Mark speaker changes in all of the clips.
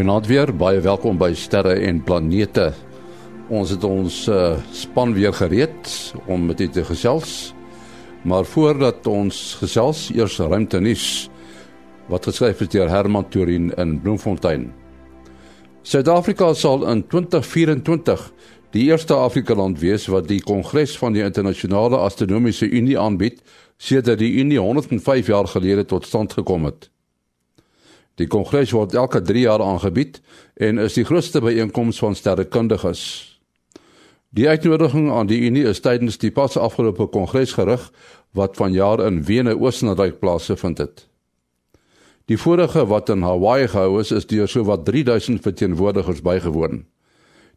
Speaker 1: Goeienaand weer, baie welkom by Sterre en Planete. Ons het ons uh, span weer gereed om met u te gesels. Maar voordat ons gesels, eers ruimte nuus wat geskryf is deur Herman Turin in Bloemfontein. Suid-Afrika sal in 2024 die eerste Afrika land wees wat die kongres van die internasionale astronomiese unie aanbied sedert die unie 105 jaar gelede tot stand gekom het. Die kongres word elke 3 jaar aangebied en is die grootste byeenkoms van sterrekundiges. Die uitnodiging aan die Unie is tydens die pas afgelope kongres gerig wat vanjaar in Wene Oostenryk plaasgevind het. Die vorige wat in Hawaii gehou is, is deur sowat 3000 verteenwoordigers bygewoon.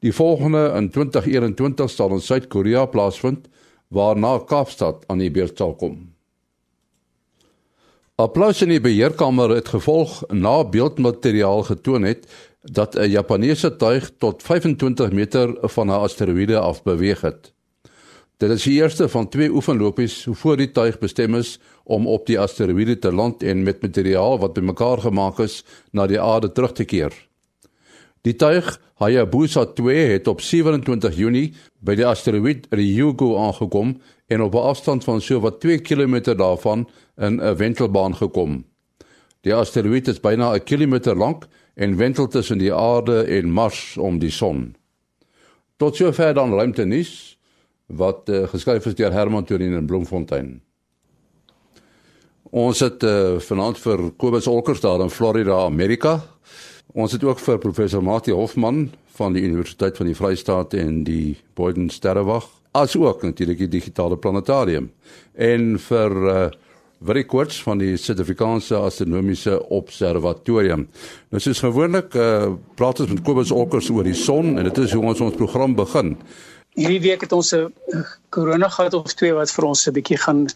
Speaker 1: Die volgende in 2021 sal in Suid-Korea plaasvind waarna Kaapstad aan die beurt sal kom. Applous in die beheerkamer het gevolg na beeldmateriaal getoon het dat 'n Japaneese tuig tot 25 meter van 'n asteroïde af beweeg het. Dit is die eerste van twee oefenlopies voor die tuig bestem is om op die asteroïde te land en met materiaal wat bymekaar gemaak is na die aarde terug te keer. Die tuig Hayabusa 2 het op 27 Junie by die asteroïde Ryugu aangekom en op 'n afstand van so wat 2 km daarvan in 'n wentelbaan gekom. Die asteroïde is byna 'n kilometer lank en wentel tussen die aarde en Mars om die son. Tot sover dan ruimte nuus wat uh, geskryf is deur Herman Turin in Bloemfontein. Ons het uh, vanaand vir Kobus Olkers daar in Florida, Amerika. Ons het ook vir professor Mati Hofman van die Universiteit van die Vrystaat en die Boyden Sterrewag as ook natuurlik die digitale planetarium en vir uh, Very Quartz van die Suid-Afrikaanse Astronomiese Observatorium. Nou soos gewoonlik uh, praat ons met Kobus Olkers oor die son en dit is hoe ons ons program begin.
Speaker 2: Hierdie week het ons 'n korona gehad of twee wat vir ons 'n bietjie gaan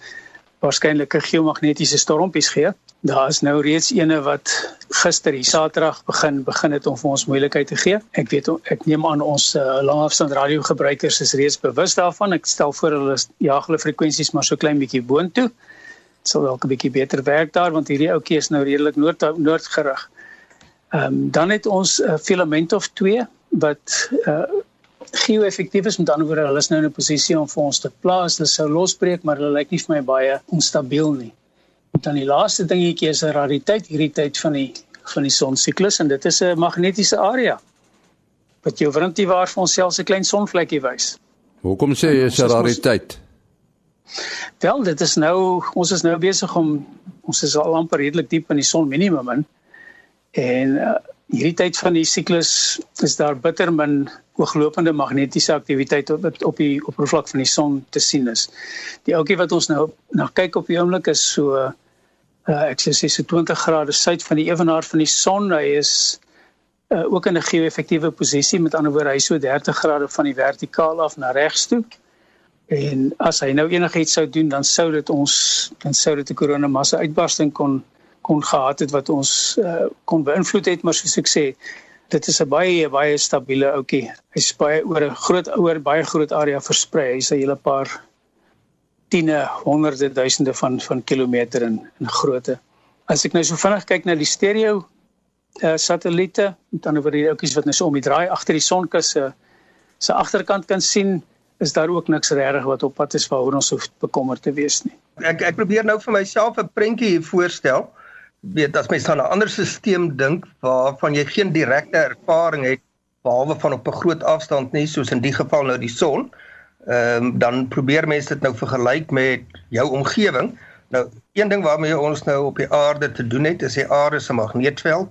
Speaker 2: waarskynlik 'n geomagnetiese stormpies gee. Daar is nou reeds ene wat gister die Saterdag begin begin het om vir ons moeilikheid te gee. Ek weet ek neem aan ons uh, langafstand radiogebruikers is reeds bewus daarvan. Ek stel voor hulle jaag hulle frekwensies maar so klein bietjie boontoe. Dit sal dalk 'n bietjie beter werk daar want hierdie ouetjie is nou redelik noord noord gerig. Ehm um, dan het ons uh, filament of 2 wat uh, geo-effektief is met ander woorde hulle is nou in 'n posisie om vir ons te plaas. Hulle sou losbreek, maar hulle lyk nie vir my baie onstabiel nie. Dan die laaste dingetjie is 'n rariteit hierdie tyd van die van die son siklus en dit is 'n magnetiese area wat jou wrintie waar vir onsself 'n klein sonvlekkie wys.
Speaker 1: Hoekom sê jy is 'n rariteit?
Speaker 2: Wel, dit is nou ons is nou besig om ons is al amper redelik diep in die son minimum in. En uh, hierdie tyd van die siklus is daar bitter min ooglopende magnetiese aktiwiteit op op die oppervlak van die son te sien is. Die ouetjie wat ons nou na kyk op die oomblik is so uh, ek sê so 20 grade suid van die ewenaar van die son. Hy is uh, ook in 'n geo-effektiewe posisie. Met ander woorde, hy so 30 grade van die vertikaal af na regs toe. En as hy nou enigiets sou doen, dan sou dit ons dan sou dit 'n koronamassa uitbarsting kon kon gehad het wat ons uh, kon beïnvloed het maar soos ek sê dit is 'n baie baie stabiele ouetjie hy's baie oor 'n groot oor baie groot area versprei. Hy's 'n hele paar tiene honderde duisende van van kilometer in in grootte. As ek nou so vinnig kyk na die stereo uh, satelliete dan oor die ouetjies wat nou so om die draai agter die sonkus se se agterkant kan sien is daar ook niks regtig wat op pad is waaroor ons hoef bekommerd te wees nie.
Speaker 3: Ek ek probeer nou vir myself 'n prentjie voorstel weet as mens aan 'n ander stelsel dink waarvan jy geen direkte ervaring het behalwe van op 'n groot afstand nie soos in die geval nou die son ehm um, dan probeer mense dit nou vergelyk met jou omgewing. Nou een ding waarmee ons nou op die aarde te doen het is die aarde se magneetveld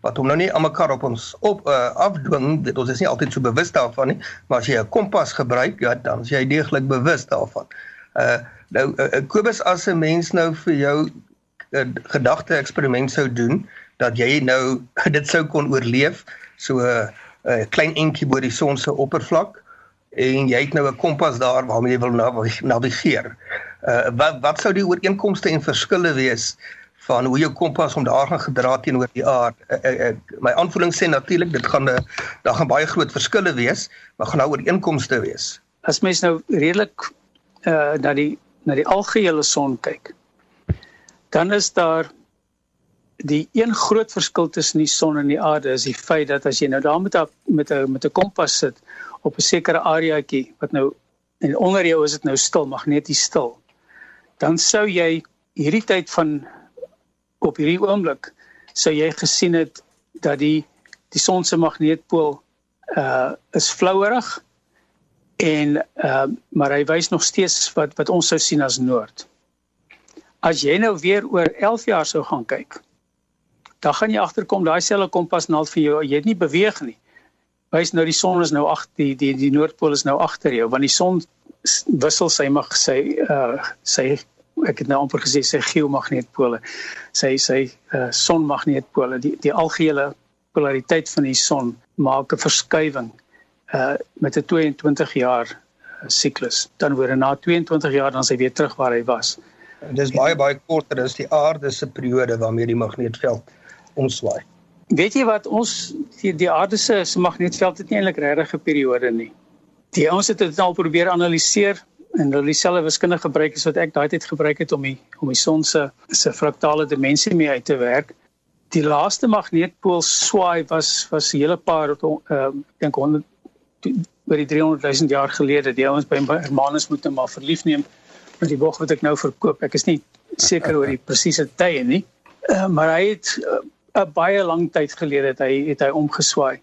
Speaker 3: wat hom nou nie almekaar op ons op uh, afdwing dit ons is nie altyd so bewus daarvan nie maar as jy 'n kompas gebruik ja dan is jy deeglik bewus daarvan. Uh nou uh, Kobus as 'n mens nou vir jou 'n gedagte eksperiment sou doen dat jy nou dit sou kon oorleef so 'n uh, uh, klein entjie bo die son se oppervlak en jy het nou 'n kompas daar waarmee jy wil navigeer. Uh wat wat sou die ooreenkomste en verskille wees van hoe jou kompas om daar gaan gedra teenoor die aarde? Uh, uh, uh, my aanvoeling sê natuurlik dit gaan 'n uh, daar gaan baie groot verskille wees, maar gaan daar ooreenkomste wees.
Speaker 2: As mens nou redelik uh na die na die algehele son kyk, dan is daar die een groot verskil tussen die son en die aarde is die feit dat as jy nou daar met 'n met 'n met 'n kompas sit op 'n sekere areaatjie wat nou en onder jou is dit nou stil, magneties stil. Dan sou jy hierdie tyd van op hierdie oomblik sou jy gesien het dat die die son se magneetpool uh is flouerig en uh maar hy wys nog steeds wat wat ons sou sien as noord. As jy nou weer oor 11 jaar sou gaan kyk, dan gaan jy agterkom daai selfe kompas naald vir jou, jy het nie beweeg nie. Wys nou die son is nou ag die die die noordpool is nou agter jou want die son wissel sy mag sy uh sy ek het nou amper gesê sy geomagneetpole. Sy sy uh sonmagneetpole, die die algehele polariteit van die son maak 'n verskywing uh met 'n 22 jaar uh, siklus. Dan word na 22 jaar dan sy weer terug waar hy was.
Speaker 3: Dis baie baie korter as die aarde se periode waarmee die magneetveld omswaai.
Speaker 2: Weet jy wat ons die, die aarde se magneetveld het nie eintlik regtig 'n periode nie. Die ons het dit al probeer analiseer en hulle dieselfde wiskunde gebruik as wat ek daai tyd gebruik het om die om die son se se fraktale dimensie mee uit te werk. Die laaste magneetpool swaai was was 'n hele paar ehm uh, ek dink 100 oor die 300 000 jaar gelede. Die ouens by Hermanus moet hom maar verlief neem met die bog wat ek nou verkoop. Ek is nie seker oor die presiese tye nie. Uh, maar hy het eh, 'n uh, baie lang tyd gelede het hy het hy omgeswaai.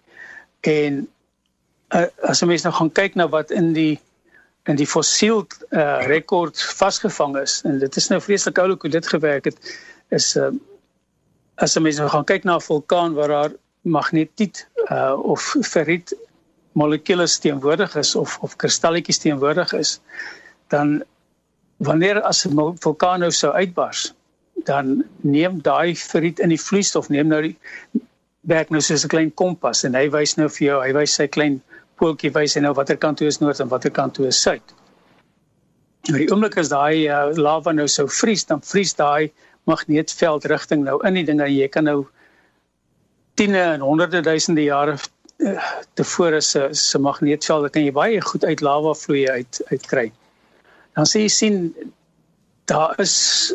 Speaker 2: En uh, as jy mens nou gaan kyk na wat in die in die fossiel uh, rekord vasgevang is en dit is nou vreeslik oulik hoe dit gewerk het is uh, as jy mens nou gaan kyk na 'n vulkaan waar daar magnetiet uh, of ferriet molekules teenwoordig is of of kristalletjies teenwoordig is dan wanneer as 'n vulkaan nou sou uitbars dan neem daai ferriet in die vloeistof neem nou die werk nou soos 'n klein kompas en hy wys nou vir jou hy wys sy klein poeltjie wys hy nou watter kant toe is noord en watter kant toe is suid. Nou die oomblik as daai uh, lava nou sou vries dan vries daai magneetveld rigting nou in die ding en jy kan nou tiene en honderde duisende jare uh, tevore se se magneetvelde kan jy baie goed uit lava vloeie uit uitkry. Dan sê jy sien daar is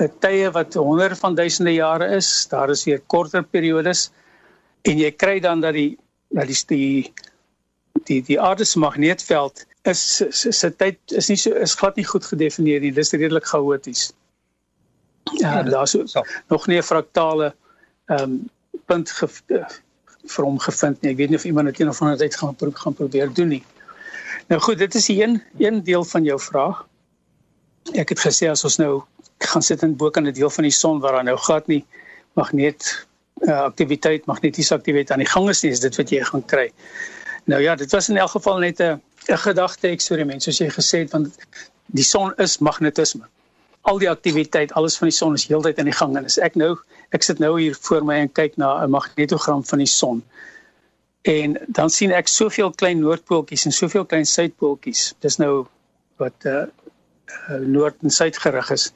Speaker 2: 'n tye wat honderde van duisende jare is, daar is weer korter periodes en jy kry dan dat die dat die die die, die aarde se magneetveld is se tyd is nie so is glad nie goed gedefinieer nie, dis redelik chaoties. Ja, daar's so, nog nie 'n fraktale ehm um, punt ge, vir hom gevind nie. Ek weet nie of iemand dit eendag van die tyd gaan pro gaan probeer doen nie. Nou goed, dit is een een deel van jou vraag. Ek het gesê as ons nou gaan sit in bo kan 'n deel van die son waar daar nou glad nie magneet uh, aktiwiteit, magnetiese aktiwiteit aan die gang is nie, is dit wat jy gaan kry. Nou ja, dit was in elk geval net 'n 'n gedagte eksperiment soos jy gesê het want die son is magnetisme. Al die aktiwiteit, alles van die son is heeltyd in die gang en as ek nou ek sit nou hier voor my en kyk na 'n magnetogram van die son. En dan sien ek soveel klein noordpooltjies en soveel klein suidpooltjies. Dis nou wat uh, uh noord en suid gerig is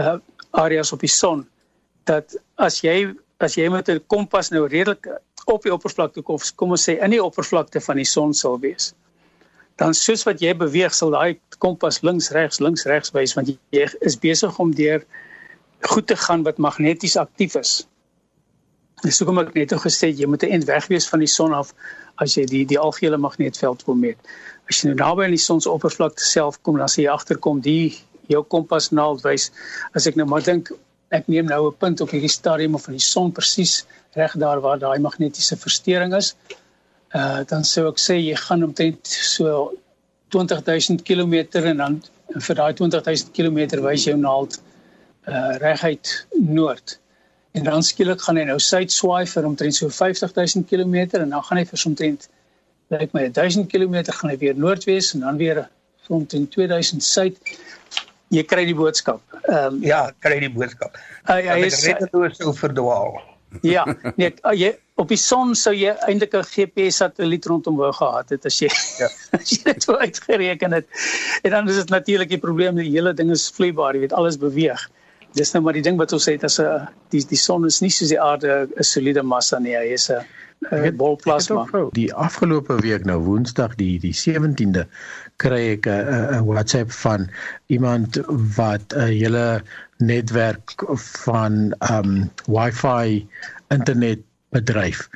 Speaker 2: uh areas op die son dat as jy as jy met 'n kompas nou redelik op die oppervlakte kom kom ons sê in die oppervlakte van die son sal wees dan soos wat jy beweeg sal daai kompas links regs links regs wys want jy is besig om deur goed te gaan wat magneties aktief is dis hoekom ek net gesê jy moet end weg wees van die son af as jy die die algehele magneetveld wil meet as jy nou naby aan die son se oppervlakte self kom dan sê jy agterkom die jou kompasnaald wys. As ek nou maar dink ek neem nou 'n punt op hierdie stadium of van die son presies reg daar waar daai magnetiese verstoring is. Uh dan sou ek sê jy gaan omtrent so 20000 km en dan vir daai 20000 km wys jou naald uh reguit noord. En dan skielik gaan hy nou suid swaai vir omtrent so 50000 km en dan gaan hy vir omtrent lyk my 1000 km gaan hy weer noordwes en dan weer omtrent 2000 suid jy kry die boodskap.
Speaker 3: Ehm um, ja, kry die boodskap. Uh, ja, jy is redeloos so verdwaal.
Speaker 2: Ja, nee, uh, jy op die son sou jy eintlik 'n GPS satelliet rondom wou gehad het as jy ja. as jy dit sou uitgereken het. En dan is dit natuurlik die probleem die hele ding is vloeibaar, jy weet alles beweeg. Dis nou maar die ding wat ons sê as 'n die die son is nie soos die aarde 'n soliede massa nie, hy is 'n bol plasma.
Speaker 4: Die afgelope week nou Woensdag die die 17de kry ek 'n WhatsApp van iemand wat 'n hele netwerk van um Wi-Fi internet bedryf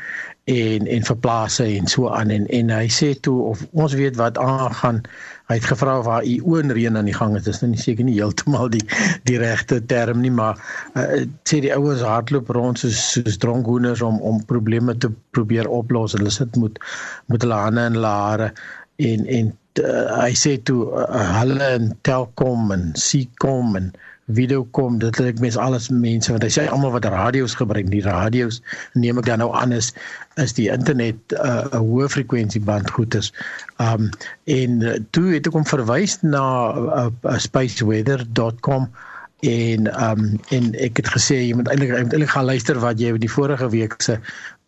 Speaker 4: en en verplaas en so aan en en hy sê toe of ons weet wat aangaan hy het gevra of haar oonreën aan die gang is. Dis nou nie seker nie heeltemal die die regte term nie maar uh, sê die ouens hardloop rond soos soos dronkhoenders om om probleme te probeer oplos. Hulle sit moet met hulle hande in hulle hare en en uh, hy sê toe uh, hulle in Telkom en Seacom en video kom dit ek mens alles mense want hy sê almal wat radio's gebruik die radio's neem ek dan nou aan is is die internet uh, 'n uh, hoë frekwensie band goed is. Um en uh, toe het ek hom verwys na uh, uh, spaceweather.com en um en ek het gesê jy moet eintlik eintlik gaan luister wat jy die vorige week se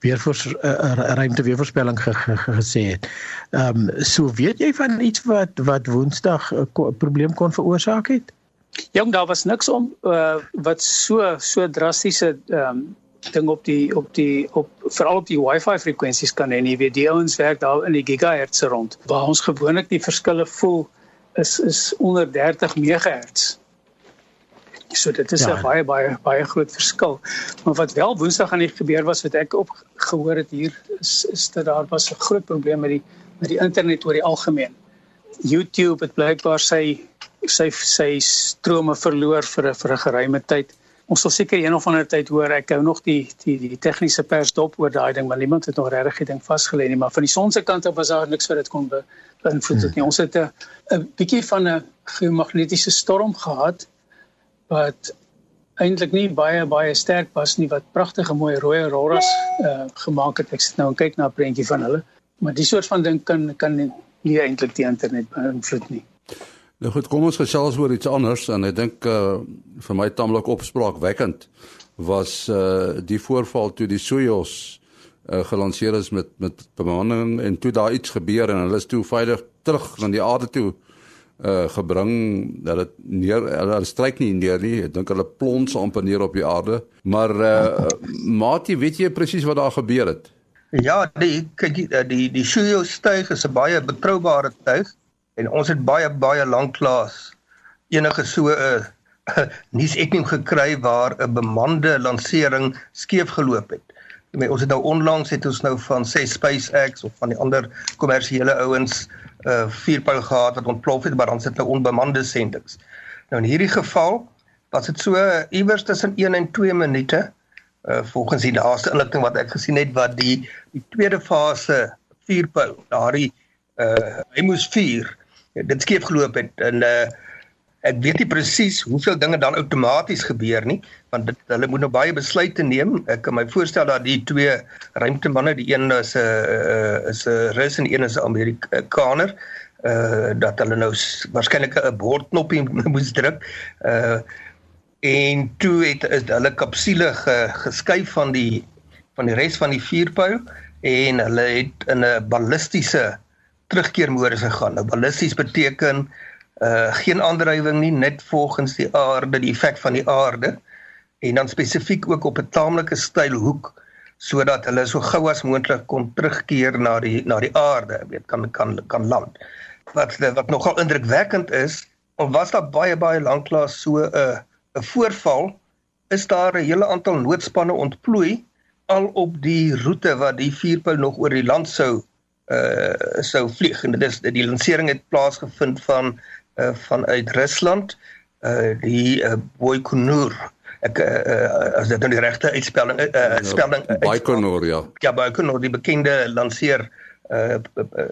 Speaker 4: weer vir 'n uh, ruimte weervoorspelling ge, ge, ge, gesê het. Um so weet jy van iets wat wat Woensdag 'n uh, probleem kon veroorsaak het?
Speaker 2: Jong, daar was niks om uh, wat so so drastiese ehm um, ding op die op die op veral op die wifi frekwensies kan hê. Jy weet die ouens werk daar in die gigahertz rond. Waar ons gewoonlik die verskille voel is is onder 30 megahertz. So dit is 'n ja. baie baie baie groot verskil. Maar wat wel Woensdag aan die gebeur was wat ek op gehoor het hier is is dat daar was 'n groot probleem met die met die internet oor die algemeen. YouTube het blykbaar sy sy sy strome verloor vir 'n vir 'n geruime tyd. Ons sal seker een of ander tyd hoor ek hou nog die die die tegniese pers dop oor daai ding, maar niemand het nog regtig die ding vasgelê nie, maar van die son se kant af was daar niks wat dit kon be, beïnvloed nie. Ons het 'n 'n bietjie van 'n geomagnetiese storm gehad wat eintlik nie baie baie sterk was nie wat pragtige mooi rooi auroras uh, gemaak het. Ek sit nou en kyk na 'n prentjie van hulle, maar die soort van ding kan kan nie eintlik die internet beïnvloed nie.
Speaker 1: Nou goed, kom ons gesels oor iets anders en ek dink uh vir my tamelik opspraakwekkend was uh die voorval toe die Soyuz uh gelanseer is met met bemanning en toe daar iets gebeur en hulle is toe veilig terug na die aarde toe uh gebring. Dat dit neer hulle stryk nie neer nie. Ek dink hulle plons amper neer op die aarde. Maar uh maatie weet jy presies wat daar gebeur het?
Speaker 3: Ja die kyk die die, die Soyuz tuig is 'n baie betroubare tuig en ons het baie baie lanklaas enige so 'n uh, nuus ekning gekry waar 'n bemande landering skeef geloop het. Maar ons het nou onlangs het ons nou van sê SpaceX of van die ander kommersiële ouens uh, vuurpyl gehad wat ontplof het, maar dan sit nou onbemande sendings. Nou in hierdie geval was dit so iewers tussen 1 en 2 minute uh, volgens die laaste inligting wat ek gesien het wat die die tweede fase vuurpyl daardie uh, hy moes vuur dit skeef geloop het en uh ek weet nie presies hoeveel dinge dan outomaties gebeur nie want dit, hulle moet nou baie besluite neem. Ek kan my voorstel dat die twee ruimtemanne die een is 'n uh, is 'n Rus en een is 'n Amerikaner uh dat hulle nou waarskynlik 'n bordknopie moes druk. Uh en toe het is hulle kapsule ge, geskuif van die van die res van die vuurpyl en hulle het in 'n ballistiese terugkeermodus gegaan. Nou ballisties beteken uh geen aandrywing nie net volgens die aarde, die effek van die aarde en dan spesifiek ook op 'n taamlike styl hoek sodat hulle so gou as moontlik kon terugkeer na die na die aarde, weet kan kan kan land. Wat wat nogal indrukwekkend is, of was daar baie baie lanklaas so 'n uh, 'n voorval, is daar 'n hele aantal noodspanne ontplooi al op die roete wat die vuurpyl nog oor die land sou uh sou vlieg. En dit is die lansering het plaasgevind van uh vanuit Rusland. Uh die uh, Baikonur. Ek uh, as dit nou die regte uitspelling uh spelling
Speaker 1: uh, Baikonur ja.
Speaker 3: Ja Baikonur die bekende lanseer uh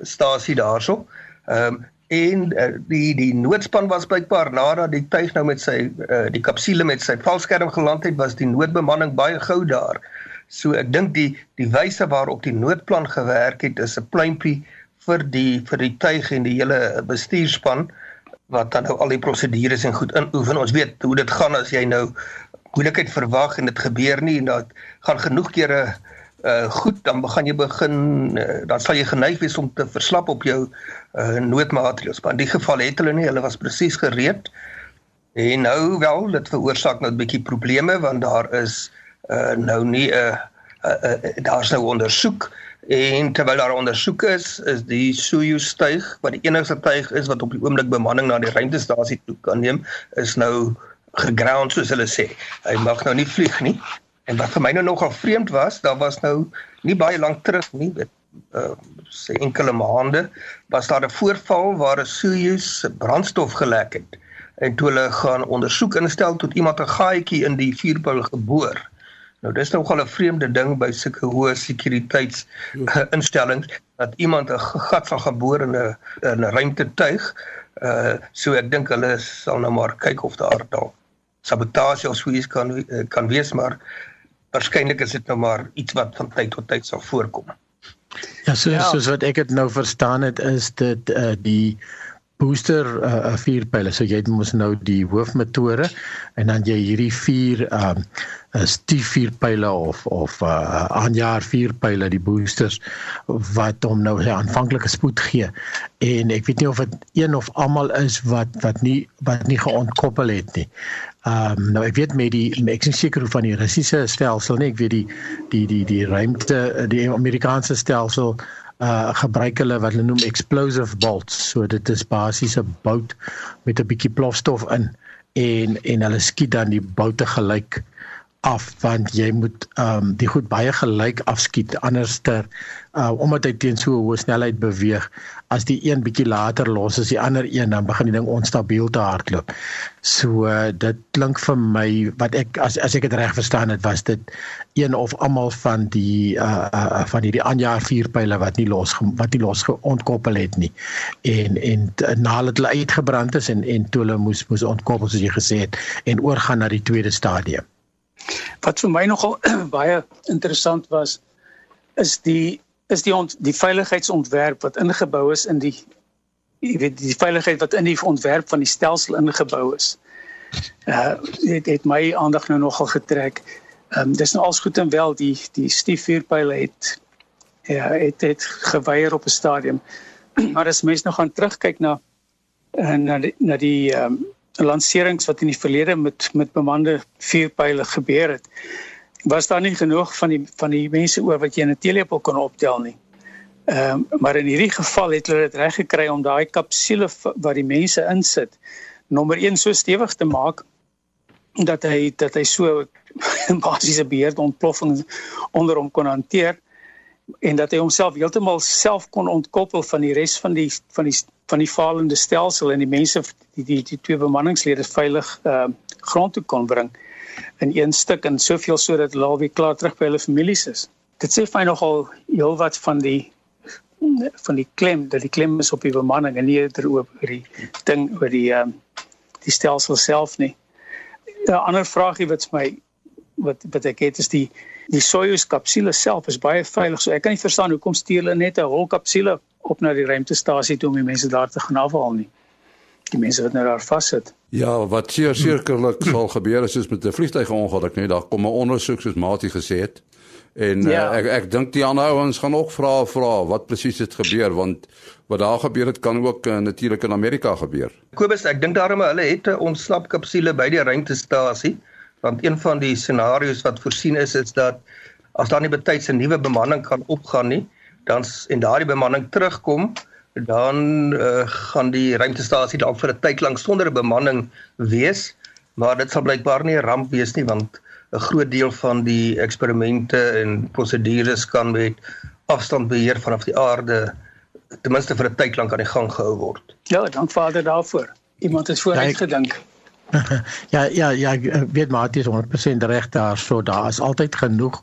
Speaker 3: stasie daarso. Ehm um, en uh, die die noodspan was blykbaar nadat die tuig nou met sy uh, die kapsule met sy valskerm geland het was die noodbemanning baie gou daar So ek dink die die wyse waarop die noodplan gewerk het is 'n pluimpie vir die vir die tuig en die hele bestuurspan wat dan nou al die prosedures en goed inoefen. Ons weet hoe dit gaan as jy nou moeilikheid verwag en dit gebeur nie en dat gaan genoeg kere uh goed dan begin jy begin uh, dan sal jy geneig wees om te verslap op jou uh noodmaatreëls. Maar in die geval het hulle nie, hulle was presies gereed En nou wel, dit veroorsaak nou 'n bietjie probleme want daar is uh nou nie 'n uh, uh, uh, daar's nou ondersoek en terwyl daar ondersoek is, is die Soyuz tuig wat die enigste tuig is wat op die oomblik bemanning na die ruimtestasie toe kan neem, is nou geground soos hulle sê. Hy mag nou nie vlieg nie. En wat vir my nou nogal vreemd was, daar was nou nie baie lank terug nie, dit uh sê enkele maande was daar 'n voorval waar 'n Soyuz brandstof gelek het. En toe hulle gaan ondersoek instel tot iemand 'n gaatjie in die vuurpyl geboor. Nou dis nogal 'n vreemde ding by sulke hoë sekuriteits uh, instellings dat iemand 'n gat van geboor in 'n 'n ruimtetuig. Uh so ek dink hulle sal nou maar kyk of daar dalk sabotasie of so iets kan kan wees maar waarskynlik is dit nou maar iets wat van tyd tot tyd sal voorkom.
Speaker 4: Ja, so, ja. soos wat ek dit nou verstaan het is dit uh, die booster uh, vuurpyle. So jy het mos nou die hoofmetode en dan jy hierdie vier um, stief vuurpyle of of uh, aanjaar vuurpyle die boosters wat hom nou sy aanvanklike spoed gee. En ek weet nie of dit een of almal is wat wat nie wat nie geontkoppel het nie. Um, nou ek weet met die ek is seker van die Russiese stelsel nie ek weet die die die die ruimte die Amerikaanse stelsel uh gebruik hulle wat hulle noem explosive bolts. So dit is basies 'n bout met 'n bietjie plofstof in en en hulle skiet dan die boute gelyk af want jy moet ehm um, die goed baie gelyk afskiet anderster uh omdat hy teen so 'n hoë snelheid beweeg as die een bietjie later los as die ander een dan begin die ding onstabiel te hardloop. So uh, dit klink vir my wat ek as as ek dit reg verstaan het was dit een of almal van die uh, uh van hierdie aanjaar vuurpyle wat nie los wat nie los ontkoppel het nie. En en nadat hulle uitgebrand is en en toe hulle moes moes ontkoppel soos jy gesê het en oorgaan na die tweede stadium.
Speaker 2: Wat vir my nogal baie interessant was is die is die ont, die veiligheidsontwerp wat ingebou is in die jy weet die veiligheid wat in die ontwerp van die stelsel ingebou is. Uh dit het my aandag nou nogal getrek. Ehm um, dis nou als goed en wel die die stiefvuurpyle het ja, het het geweier op 'n stadium. Maar as mense nou gaan terugkyk na uh, na die na die ehm um, lanserings wat in die verlede met met bemande vuurpyle gebeur het was daar nie genoeg van die van die mense oor wat jy in 'n teelepel kon optel nie. Ehm um, maar in hierdie geval het hulle dit reg gekry om daai kapsule wat die mense insit nommer 1 so stewig te maak dat hy dat hy so basiese beheerde ontploffing onder hom kon hanteer en dat hy homself heeltemal self kon ontkoppel van die res van die van die van die falende stelsel en die mense die die, die twee bemanningslede veilig uh grond toe kon bring in een stuk en soveel sodat hulle alweer klaar terug by hulle families is. Dit sê fyn nogal heelwat van die van die klem dat die klem is op die bemanning en nie oor oor die ding oor die um die stelsel self nie. 'n Ander vraagie wat my wat wat ek het is die die Soyuz kapsule self is baie veilig. So ek kan nie verstaan hoekom stuur hulle net 'n hol kapsule op na die ruimtestasie toe om die mense daar te gaan afhaal nie. Die mense wat nou daar vassit.
Speaker 1: Ja, wat seker sekerlik sal gebeur is soos met 'n vliegtuigongeluk, nee, daar kom 'n ondersoek soos Mati gesê het. En ja. uh, ek ek dink die ander ouens gaan ook vra vra wat presies het gebeur want wat daar gebeur het kan ook uh, natuurlik in Amerika gebeur.
Speaker 3: Kobus, ek dink daarom hulle het 'n ontsnapkapsule by die ruimtestasie want een van die scenario's wat voorsien is is dat as daar nie betyds 'n nuwe bemanning kan opgaan nie, dan en daardie bemanning terugkom, dan uh, gaan die ruimtestasie dalk vir 'n tyd lank sonder 'n bemanning wees, maar dit sal blykbaar nie 'n ramp wees nie want 'n groot deel van die eksperimente en prosedures kan met afstandbeheer vanaf die aarde ten minste vir 'n tyd lank aan die gang gehou word.
Speaker 2: Ja, dank Vader daarvoor. Iemand het vooruit gedink. Ja,
Speaker 4: ja ja ja weet maar dit is 100% reg daar so daar is altyd genoeg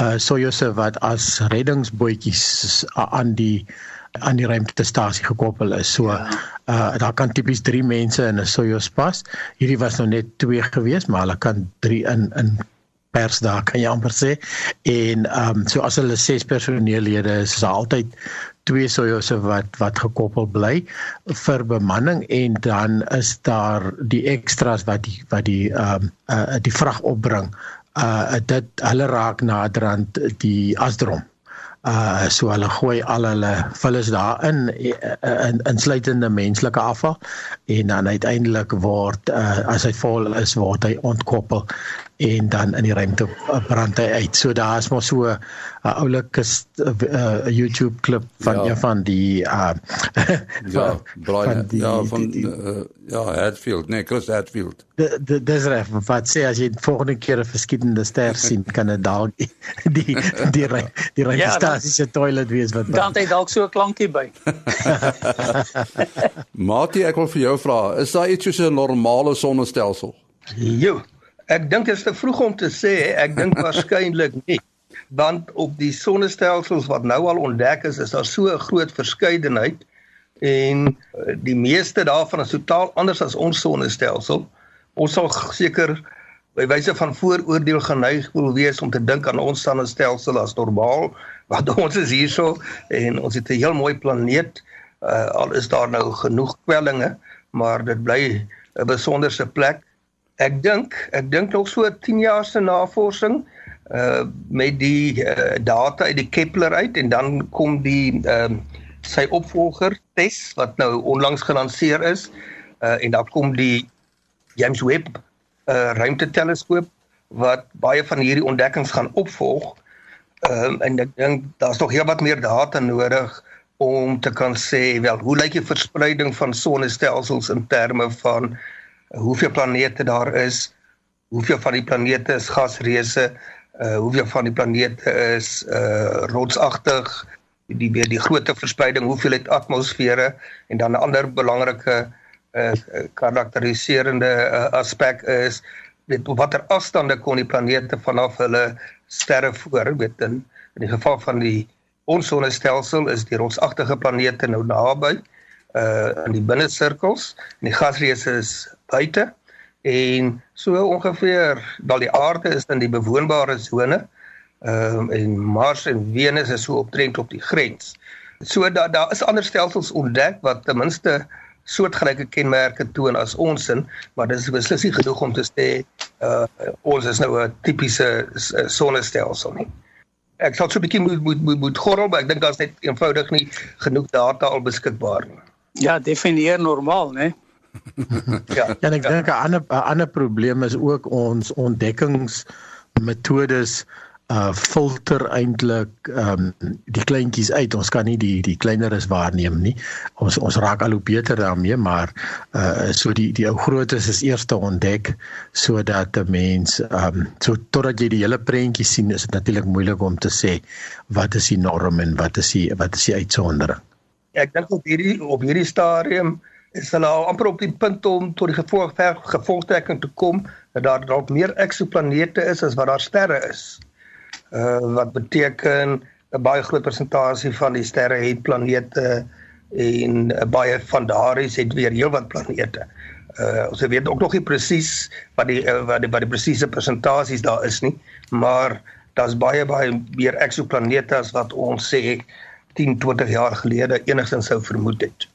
Speaker 4: uh Soyuze wat as reddingsbootjies aan die aan die ruimtestasie gekoppel is. So ja. uh daar kan tipies 3 mense in 'n Soyuz pas. Hierdie was nou net 2 gewees, maar hulle kan 3 in in pers daar kan jy amper sê. En ehm um, so as hulle 6 personeellede is, is daar altyd twee sojouse wat wat gekoppel bly vir bemanning en dan is daar die ekstras wat die wat die ehm um, uh, die vrag opbring. Uh dit hulle raak naderhand die asdrom Uh so hulle gooi al hulle vullis daarin in insluitende menslike afval en dan uiteindelik word uh, as hy vol is word hy ontkoppel en dan in die ruimte brand hy uit. So daar is maar so 'n uh, oulike uh, YouTube klip van ja. een van die uh
Speaker 1: ja, Brian, van die, ja van die, die, uh, ja, Hatfield, nee, Chris Hatfield.
Speaker 4: Dis reg, wat sê as jy volgende keer 'n verskillende ster sien, kan dit dalk die die die die, die registrasie se ja, toilet wees wat
Speaker 2: Dan het dalk so 'n klankie by.
Speaker 1: Matie, ek wil vir jou vra, is daar iets soos 'n normale sonnestelsel?
Speaker 3: Jo, Ek dink dit is te vroeg om te sê, ek dink waarskynlik nie. Want op die sonnestelsels wat nou al ontdek is, is daar so 'n groot verskeidenheid en eh, die meeste daarvan is totaal anders as ons sonnestelsel. Ons sal seker by wyse van vooroordeel geneig wil wees om te dink aan ons sonnestelsel as normaal, want ons is hierso en ons het 'n heel mooi planeet. Uh, al is daar nou genoeg kwellinge, maar dit bly 'n besonderse plek ek dink ek dink nog so 10 jaar se navorsing uh met die uh, data uit die Kepler uit en dan kom die ehm uh, sy opvolger TESS wat nou onlangs gelanseer is uh en dan kom die James Webb uh ruimteteleskoop wat baie van hierdie ontdekkings gaan opvolg. Ehm um, en ek dink daar's nog heelwat meer data nodig om te kan sê wel hoe lyk die verspreiding van sonnestelsels in terme van hoeveel planete daar is, hoeveel van die planete is gasreuse, uh hoeveel van die planete is uh rotsagtig, die die die grootte verspreiding, hoeveel het atmosfere en dan 'n ander belangrike uh karakteriserende uh, aspek is weet op watter afstande kon die planete vanaf hulle sterre voor weet in in die geval van die ons sonnestelsel is die rotsagtige planete nou naby uh in die binnesirkels en die gasreuse is buite en so ongeveer wel die aarde is in die bewoonbare sone ehm um, en Mars en Venus is so optrent op die grens. So daar daar is ander stelsels ontdek wat ten minste soortgelyke kenmerke toon as ons in, maar dis beslis nie genoeg om te sê uh ons is nou 'n tipiese sonnestelsel nie. Ek sal so 'n bietjie moet moet, moet gorrel, maar ek dink daar's net eenvoudig nie genoeg data al beskikbaar nie.
Speaker 2: Ja, definieer normaal, né?
Speaker 4: ja, ja, en ek dink 'n ander 'n ander probleem is ook ons ontdekkingsmetodes uh filter eintlik um die kleintjies uit. Ons kan nie die die kleineres waarneem nie. Ons ons raak al hoe beter daarmee, maar uh so die die ou grootes is eers te ontdek sodat 'n mens um so totdat jy die hele prentjie sien, is dit natuurlik moeilik om te sê wat is die norm en wat is die wat is die uitsondering
Speaker 3: ek dink op hierdie op hierdie stadium is hulle al amper op die punt om tot die gevolg gevolgtrekking te kom dat daar dalk meer eksoplanete is as wat daar sterre is. Uh wat beteken 'n baie groot persentasie van die sterre het planete en uh, baie van daardie het weer heelwat planete. Uh ons weet ook nog nie presies wat die uh, wat die wat die presiese persentasies daar is nie, maar daar's baie baie meer eksoplanete as wat ons sê 10, 20 jaar gelede enigstens sou vermoed het.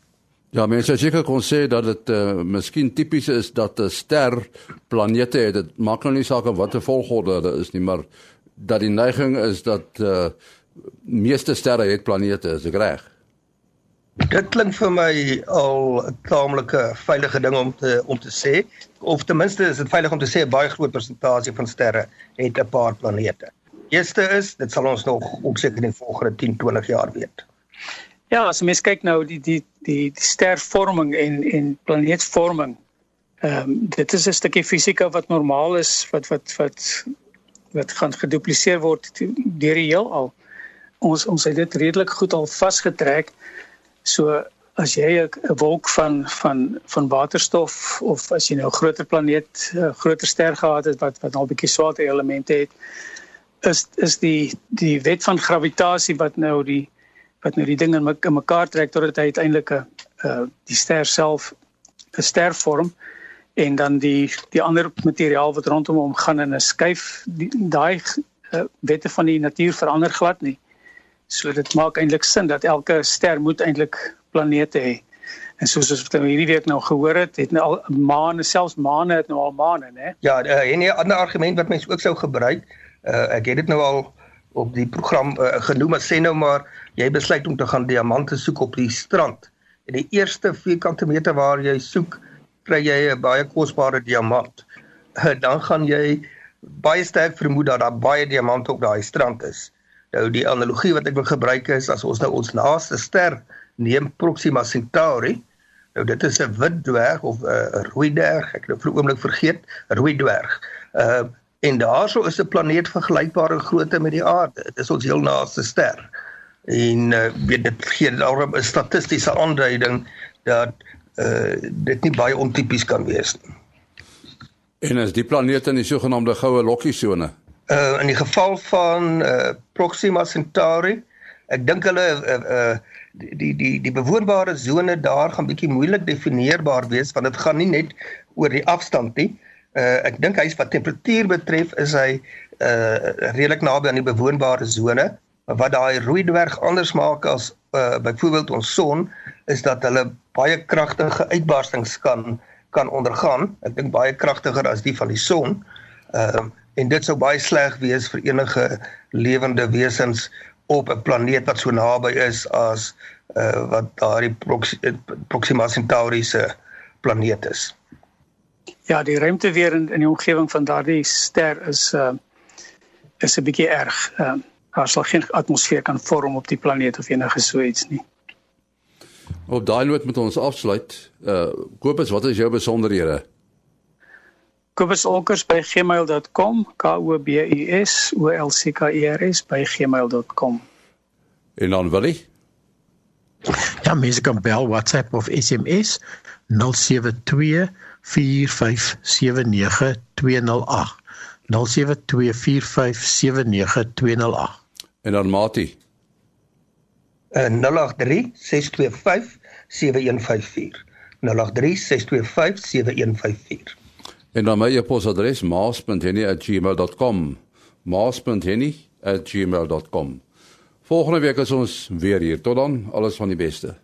Speaker 1: Ja, mense sê seker kon sê dat dit uh, miskien tipies is dat 'n ster planete het. Dit maak nou nie saak watter volgorde hulle is nie, maar dat die neiging is dat uh meeste sterre het planete, is ek reg?
Speaker 3: Dit klink vir my al 'n taamlike veilige ding om te om te sê of ten minste is dit veilig om te sê 'n baie groot persentasie van sterre het 'n paar planete eerste is, dit sal ons nog ook seker in die volgende 10, 20 jaar weet.
Speaker 2: Ja, as mens kyk nou die die die, die stervorming en en planeetvorming. Ehm um, dit is 'n stukkie fisika wat normaal is wat wat wat wat gaan gedupliseer word deur die heelal. Ons ons het dit redelik goed al vasgetrek. So as jy 'n wolk van van van waterstof of as jy nou 'n groter planeet, 'n groter ster gehad het wat wat al bietjie swaarder elemente het, is is die die wet van gravitasie wat nou die wat nou die ding in, in mekaar trek totdat hy uiteindelik 'n uh, die ster self 'n ster vorm en dan die die ander materiaal wat rondom hom gaan in 'n skuif daai uh, wette van die natuur verander glad nie. So dit maak eintlik sin dat elke ster moet eintlik planete hê. En soos ons nou hierdie week nou gehoor het, het nou al maane, selfs maane het nou al maane, né?
Speaker 3: Ja, uh, en 'n ander argument wat mense ook sou gebruik, uh, ek het dit nou al op die program uh, genoem as sê nou maar jy besluit om te gaan diamante soek op die strand. En die eerste vierkante meter waar jy soek, kry jy 'n baie kosbare diamant. Uh, dan gaan jy baie sterk vermoed dat daar baie diamante op daai strand is. Nou die analogie wat ek wil gebruik is as ons nou ons naaste ster neem Proxima Centauri, Nou dit is 'n wit dwerg of 'n uh, rooi dwerg, ek het nou vir 'n oomblik vergeet, rooi dwerg. Uh en daarso is 'n planeet vergelykbare grootte met die aarde. Dit is ons heel naaste ster. En uh weet dit gee daarom 'n statistiese aanduiding dat uh dit nie baie ontipies kan wees nie.
Speaker 1: En as die planeet in die sogenaamde goue lokkie sone.
Speaker 3: Uh in die geval van uh Proxima Centauri, ek dink hulle uh, uh die die die bewoonbare sone daar gaan bietjie moeilik definieerbaar wees want dit gaan nie net oor die afstand nie. Uh ek dink hy's wat temperatuur betref is hy uh redelik naby aan die bewoonbare sone. Wat daai rooi dwerg anders maak as uh byvoorbeeld ons son is dat hulle baie kragtige uitbarstings kan kan ondergaan. Ek dink baie kragtiger as die van die son. Ehm uh, en dit sou baie sleg wees vir enige lewende wesens op 'n planeet wat so naby is as uh, wat daardie Proxima Centauri se planeet is.
Speaker 2: Ja, die ruimte weer in, in die omgewing van daardie ster is uh is 'n bietjie erg. Uh daar sal geen atmosfeer kan vorm op die planeet of enige so iets nie.
Speaker 1: Op daai noot moet ons afsluit. Uh Kobus, wat is jou besonderhede?
Speaker 2: kobusolkers@gmail.com k o b u s o l c k e r s@gmail.com
Speaker 1: En dan wil jy?
Speaker 4: Ja, mense kan bel, WhatsApp of SMS 072 4579208. 072 4579208.
Speaker 1: En dan Mati.
Speaker 3: Uh, 083 625 7154. 083 625 7154.
Speaker 1: En dan my e-posadres maas.henny@gmail.com. maas.henny@gmail.com. Volgende week is ons weer hier. Tot dan, alles van die beste.